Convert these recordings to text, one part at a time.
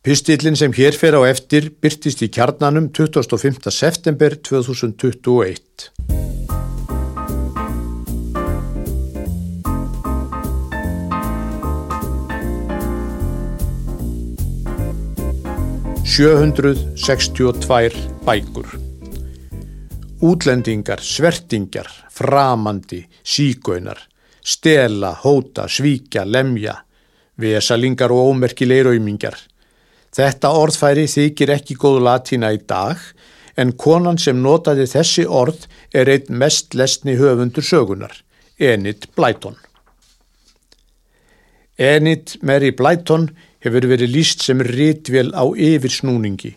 Pistillin sem hér fer á eftir byrtist í kjarnanum 25. september 2021. Sjöhundruð sextíu og tvær bækur. Útlendingar, svertingar, framandi, sígaunar, stela, hóta, svíkja, lemja, vesalingar og ómerkilegir auðmingar. Þetta orðfæri þykir ekki góð latína í dag en konan sem notaði þessi orð er einn mest lesni höfundur sögunar, Enid Blyton. Enid Mary Blyton hefur verið líst sem rítvél á yfirsnúningi.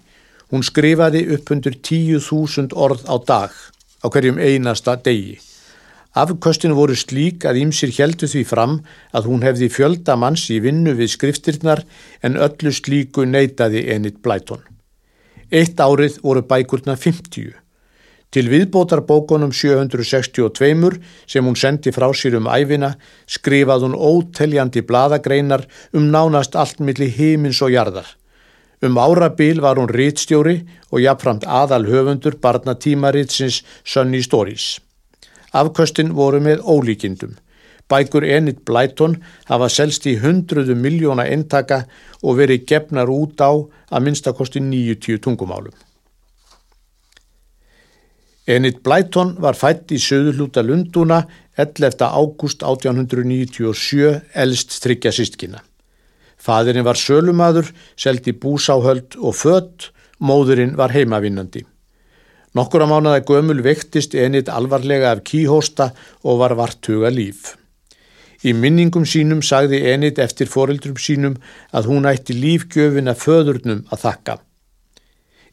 Hún skrifaði upp undir 10.000 orð á dag á hverjum einasta degi. Afkostinu voru slík að Ímsir heldu því fram að hún hefði fjölda manns í vinnu við skriftirnar en öllu slíku neytaði Enid Blyton. Eitt árið voru bækurna 50. Til viðbótar bókunum 762 sem hún sendi frá sér um æfina skrifað hún óteljandi bladagreinar um nánast allt milli heimins og jarðar. Um árabil var hún rítstjóri og jafnframt aðal höfundur barnatímaritsins Sunny Stories. Afkvöstin voru með ólíkindum. Bækur Enid Blyton hafa selst í hundruðu miljóna intaka og verið gefnar út á að minnstakosti 90 tungumálum. Enid Blyton var fætt í söðurlúta Lundúna 11. ágúst 1897 elst tryggja sístkina. Fadurinn var sölumadur, seldi búsáhöld og fött, móðurinn var heimavinnandi. Nokkura mánuða gömul vektist enit alvarlega af kíhósta og var vartuga líf. Í minningum sínum sagði enit eftir foreldrum sínum að hún ætti lífgjöfina föðurnum að þakka.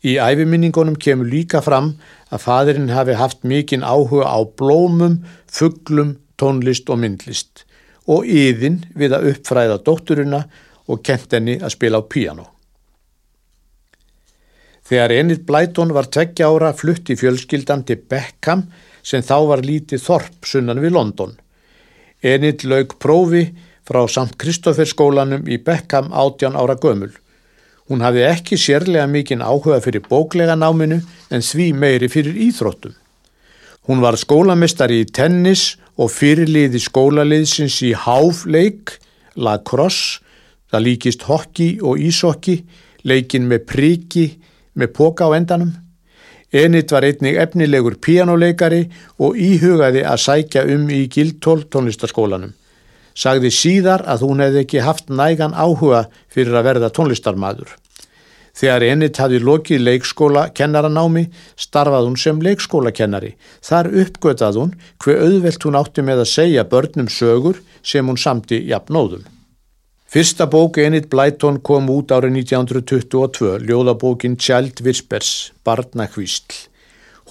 Í æfiminningunum kemur líka fram að fadurinn hafi haft mikinn áhuga á blómum, fugglum, tónlist og myndlist og yðin við að uppfræða dótturina og kent henni að spila á píano. Þegar Enid Blyton var tveggja ára flutti fjölskyldan til Beckham sem þá var lítið þorp sunnan við London. Enid laug prófi frá St. Kristoffer skólanum í Beckham 18 ára gömul. Hún hafði ekki sérlega mikinn áhuga fyrir bóklega náminu en því meiri fyrir íþróttum. Hún var skólamestari í tennis og fyrirliði skólaliðsins í háfleik, lacrosse, það líkist hokki og ísokki, leikin með priki, með póka á endanum. Enit var einnig efnilegur píjánuleikari og íhugaði að sækja um í Gildtól tónlistaskólanum. Sagði síðar að hún hefði ekki haft nægan áhuga fyrir að verða tónlistarmadur. Þegar Enit hafði lokið leikskóla kennaranámi starfað hún sem leikskólakennari. Þar uppgötað hún hver auðvelt hún átti með að segja börnum sögur sem hún samti jafnóðum. Fyrsta bók Enid Blyton kom út árið 1922, ljóðabókin Child Whispers, Barnakvísl.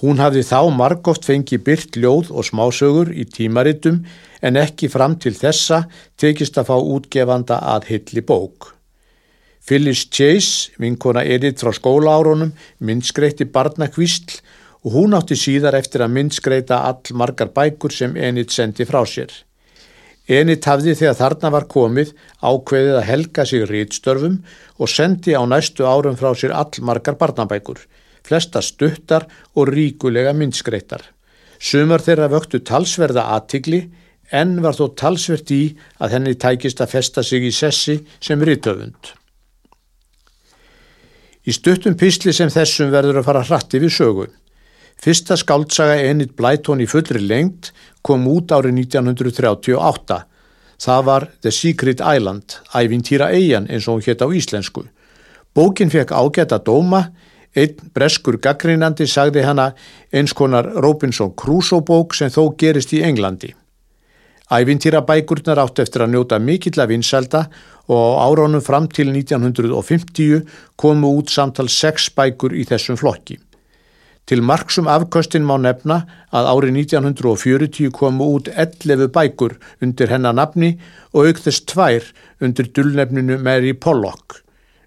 Hún hafði þá margóft fengið byrt ljóð og smásögur í tímaritum en ekki fram til þessa tekist að fá útgefanda að hilli bók. Phyllis Chase, vinkona Edith frá skólaárunum, myndskreitti Barnakvísl og hún átti síðar eftir að myndskreita all margar bækur sem Enid sendi frá sér. Enit hafði þegar þarna var komið ákveðið að helga sig rítstörfum og sendi á næstu árum frá sér allmarkar barnabækur, flesta stuttar og ríkulega myndskreittar. Sumar þeirra vöktu talsverða aðtigli en var þó talsvert í að henni tækist að festa sig í sessi sem rítöfund. Í stuttum písli sem þessum verður að fara hratti við sögu. Fyrsta skáldsaga Enid Blyton í fullri lengt kom út árið 1938. Það var The Secret Island, ævintýra eigin eins og hún hétt á íslensku. Bókin fekk ágæta dóma, einn breskur gaggrínandi sagði hana eins konar Robinson Crusoe bók sem þó gerist í Englandi. Ævintýra bækurnar átt eftir að njóta mikill af vinselda og á áránum fram til 1950 komu út samtal sex bækur í þessum flokki. Til marksum afkostin má nefna að árið 1940 komu út 11 bækur undir hennar nafni og aukðist tvær undir dullnefninu Mary Pollock,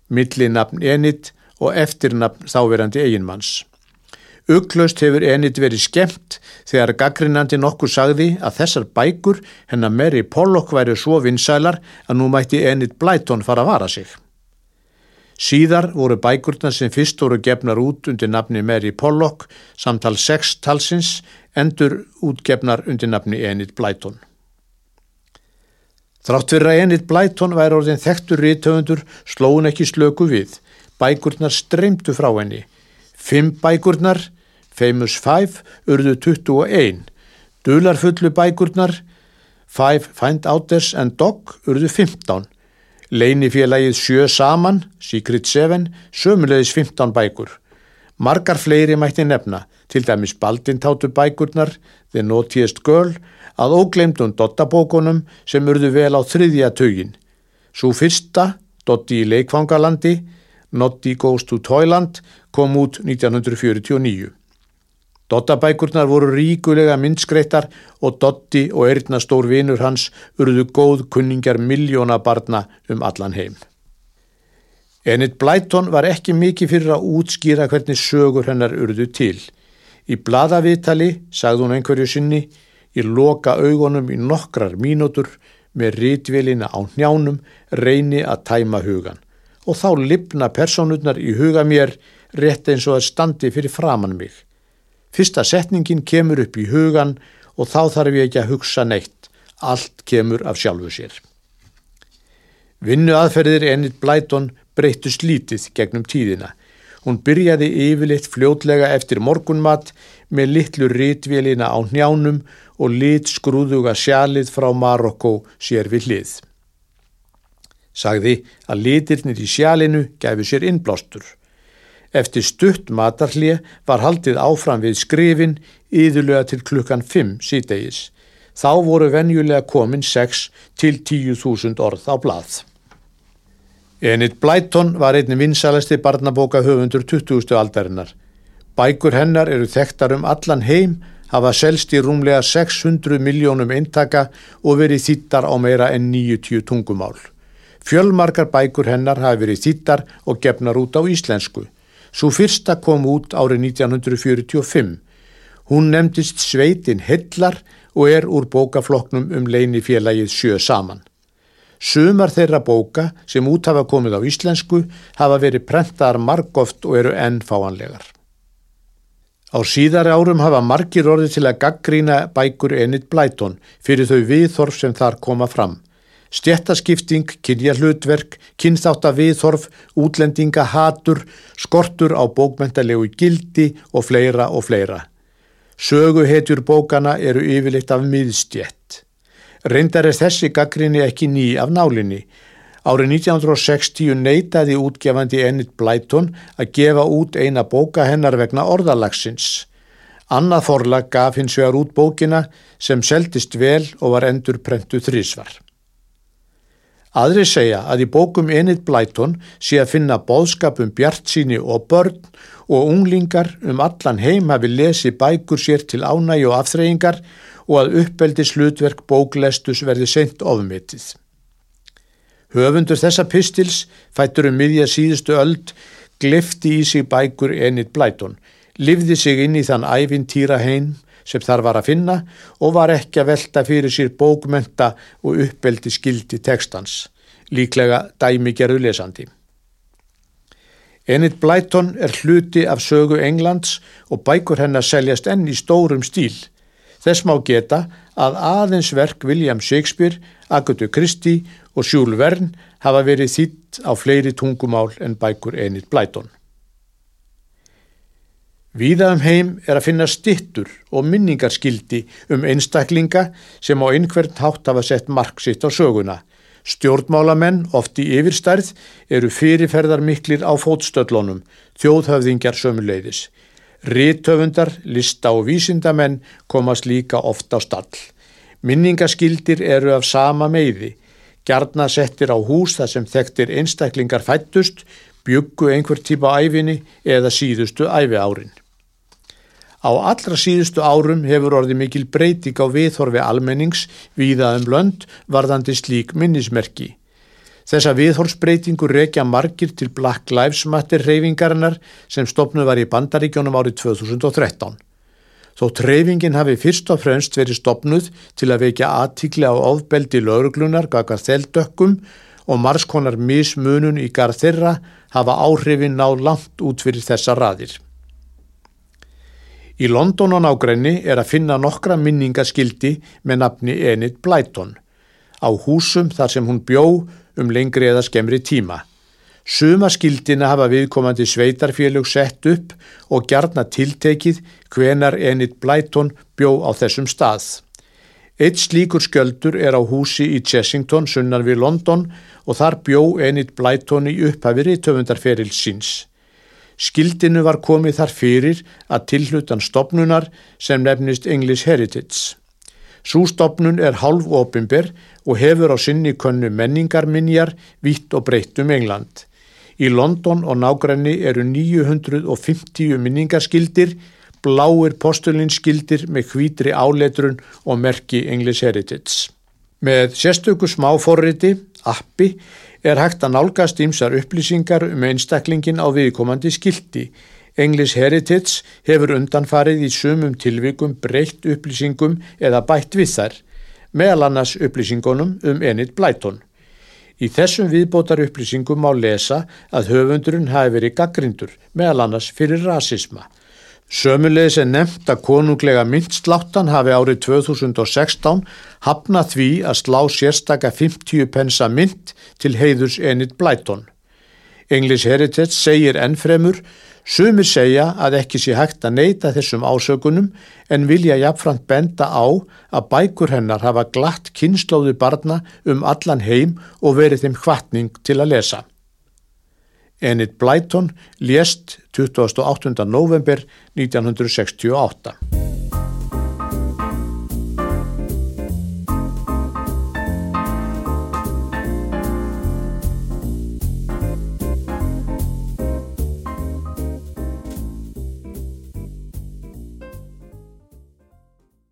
millinafn Enid og eftirnafn þáverandi eiginmanns. Uklaust hefur Enid verið skemmt þegar gaggrinandi nokkur sagði að þessar bækur hennar Mary Pollock væri svo vinsælar að nú mætti Enid Blyton fara að vara sig. Síðar voru bækurnar sem fyrst voru gefnar út undir nafni Mary Pollock samtal 6 talsins endur útgefnar undir nafni Enid Blyton. Þrátt fyrir að Enid Blyton væri orðin þekktur rítöfundur slóun ekki slöku við. Bækurnar streymtu frá henni. Fimm bækurnar, Famous Five, urðu 21. Dularfullu bækurnar, Five Find Outers and Dog, urðu 15. Leinifélagið sjö saman, Secret Seven, sömulegis 15 bækur. Margar fleiri mætti nefna, til dæmis Baldintátu bækurnar, The Naughtiest Girl, að óglemdum Dottabókunum sem urðu vel á þriðja tögin. Svo fyrsta, Dotti í leikfangalandi, Noddi Goes to Toyland, kom út 1949. Dottabækurnar voru ríkulega myndskreittar og Dotti og erðna stór vinur hans urðu góð kunningar miljóna barna um allan heim. Enid Blyton var ekki mikið fyrir að útskýra hvernig sögur hennar urðu til. Í bladaviðtali, sagði hún einhverju sinni, í loka augunum í nokkrar mínútur með rítvilina á njánum reyni að tæma hugan og þá lipna personurnar í huga mér rétt eins og að standi fyrir framann mig. Fyrsta setningin kemur upp í hugan og þá þarf ég ekki að hugsa neitt. Allt kemur af sjálfu sér. Vinnu aðferðir Enid Blyton breyttu slítið gegnum tíðina. Hún byrjaði yfirleitt fljótlega eftir morgunmat með litlu rítvélina á njánum og lit skrúðuga sjalið frá Marokko sér við hlið. Sagði að litirnir í sjalinu gæfi sér innblástur. Eftir stutt matarhlið var haldið áfram við skrifin yðurlega til klukkan 5 síðdegis. Þá voru venjulega komin 6 til 10.000 orð á blað. Enid Blyton var einnig vinsalasti barnabóka höfundur 20. aldarinnar. Bækur hennar eru þekktar um allan heim, hafa selst í rúmlega 600 miljónum eintaka og verið þýttar á meira en 90 tungumál. Fjölmarkar bækur hennar hafi verið þýttar og gefnar út á íslensku. Svo fyrsta kom út árið 1945. Hún nefndist Sveitin Hillar og er úr bókafloknum um leini félagið sjö saman. Sumar þeirra bóka sem út hafa komið á íslensku hafa verið prentaðar margóft og eru ennfáanlegar. Á síðari árum hafa margir orði til að gaggrína bækur Enid Blyton fyrir þau viðþorf sem þar koma fram. Stjættaskipting, kynja hlutverk, kynþátt að viðhorf, útlendinga, hatur, skortur á bókmentalegu gildi og fleira og fleira. Söguhetjur bókana eru yfirleitt af miðstjætt. Reyndar er þessi gaggrinni ekki ný af nálinni. Árið 1960 neytaði útgefandi Enid Blyton að gefa út eina bóka hennar vegna orðalagsins. Annað forlag gaf hins vegar út bókina sem seldist vel og var endur prentu þrísvar. Aðri segja að í bókum Enid Blyton sé að finna bóðskapum bjart síni og börn og unglingar um allan heim hafi lesið bækur sér til ánægi og afþreyingar og að uppbeldi slutverk bóklestus verði seint ofmitið. Höfundur þessa pistils, fættur um miðja síðustu öld, glifti í sig bækur Enid Blyton, livði sig inn í þann æfintýra heim sem þar var að finna og var ekki að velta fyrir sér bókmenta og uppbeldi skildi tekstans, líklega dæmigerðu lesandi. Enid Blyton er hluti af sögu Englands og bækur hennar seljast enn í stórum stíl. Þess má geta að aðeins verk William Shakespeare, Agatha Christie og Jules Verne hafa verið þýtt á fleiri tungumál en bækur Enid Blyton. Víða um heim er að finna stittur og minningarskildi um einstaklinga sem á einhvern hátt hafa sett mark sitt á söguna. Stjórnmálamenn, oft í yfirstærð, eru fyrirferðar miklir á fótstöllunum, þjóðhöfðingjar sömuleiðis. Rítöfundar, lista og vísindamenn komast líka oft á stall. Minningaskildir eru af sama meiði. Gjarna settir á hús þar sem þekktir einstaklingar fættust, byggu einhver típa æfinni eða síðustu æfi árin. Á allra síðustu árum hefur orðið mikil breyting á viðhorfi almennings víða um lönd varðandi slík minnismerki. Þessa viðhorfsbreytingu rekja margir til Black Lives Matter reyfingarinnar sem stopnuð var í bandaríkjónum árið 2013. Þó treyfingin hafi fyrst og fremst verið stopnuð til að vekja aðtíkli á ofbeldi lauruglunar gaggar þeldökkum og margskonar mismunun í garð þeirra hafa áhrifin ná langt út fyrir þessa raðir. Í London og nágrenni er að finna nokkra minningaskildi með nafni Enid Blyton á húsum þar sem hún bjó um lengri eða skemmri tíma. Suma skildina hafa viðkomandi sveitarfélög sett upp og gjarna tiltekið hvenar Enid Blyton bjó á þessum stað. Eitt slíkur skjöldur er á húsi í Chessington sunnan við London og þar bjó Enid Blyton í upphafiri töfundarferil síns. Skildinu var komið þar fyrir að tilhlutan stopnunar sem nefnist English Heritage. Sústofnun er hálf opimber og hefur á sinni könnu menningarminjar vitt og breytt um England. Í London og nágræni eru 950 minningaskildir, bláir postulinskildir með hvítri áletrun og merki English Heritage. Með sérstöku smáforriti, appi, er hægt að nálgast ímsar upplýsingar um einstaklingin á viðkomandi skildi English Heritage hefur undanfarið í sumum tilvikum breytt upplýsingum eða bætt við þær, meðal annars upplýsingunum um Enid Blyton. Í þessum viðbótar upplýsingum má lesa að höfundurinn hafi verið gaggrindur, meðal annars fyrir rasisma. Sömulegis er nefnt að konunglega myndsláttan hafi árið 2016 hafnað því að slá sérstaka 50 pensa mynd til heiðurs Enid Blyton. English Heritage segir ennfremur Sumir segja að ekki sé hægt að neyta þessum ásökunum en vilja jafnframt benda á að bækur hennar hafa glatt kynnslóðu barna um allan heim og verið þeim hvatning til að lesa. Enid Blyton lést 28. november 1968.